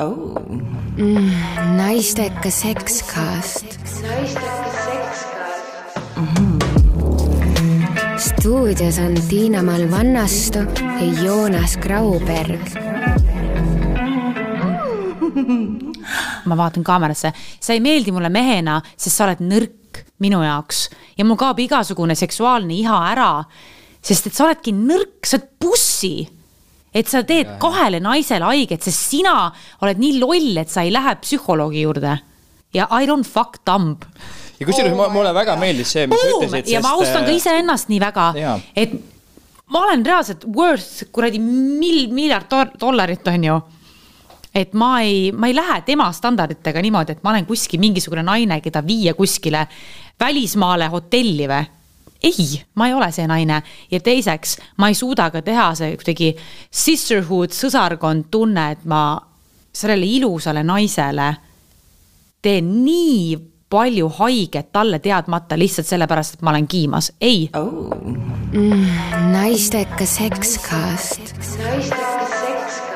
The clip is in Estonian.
oh. mm,. naistekas sekskast. Mm -hmm. stuudios on Tiina-Mall Vannastu ja Joonas Grauberg ma vaatan kaamerasse, sa ei meeldi mulle mehena, sest sa oled nõrk minu jaoks ja mul kaob igasugune seksuaalne iha ära. sest et sa oledki nõrk, sa oled pussi et sa teed ja, kahele naisele haiget, sest sina oled nii loll, et sa ei lähe psühholoogi juurde. ja I don't fuck dumb. ja kusjuures oh mulle väga meeldis see, mis sa ütlesid. ja sest... ma austan ka äh, iseennast nii väga, et ma olen reaalselt worth kuradi mil-, miljard dollarit, on ju et ma ei, ma ei lähe tema standarditega niimoodi, et ma olen kuskil mingisugune naine, keda viia kuskile välismaale hotelli või ei, ma ei ole see naine ja teiseks ma ei suuda ka teha see kuidagi sisterhood, sõsarkond tunne, et ma sellele ilusale naisele teen nii palju haiget talle teadmata lihtsalt sellepärast, et ma olen kiimas, ei oh.. Mm, naistekas sekskast. naistekas sekskast.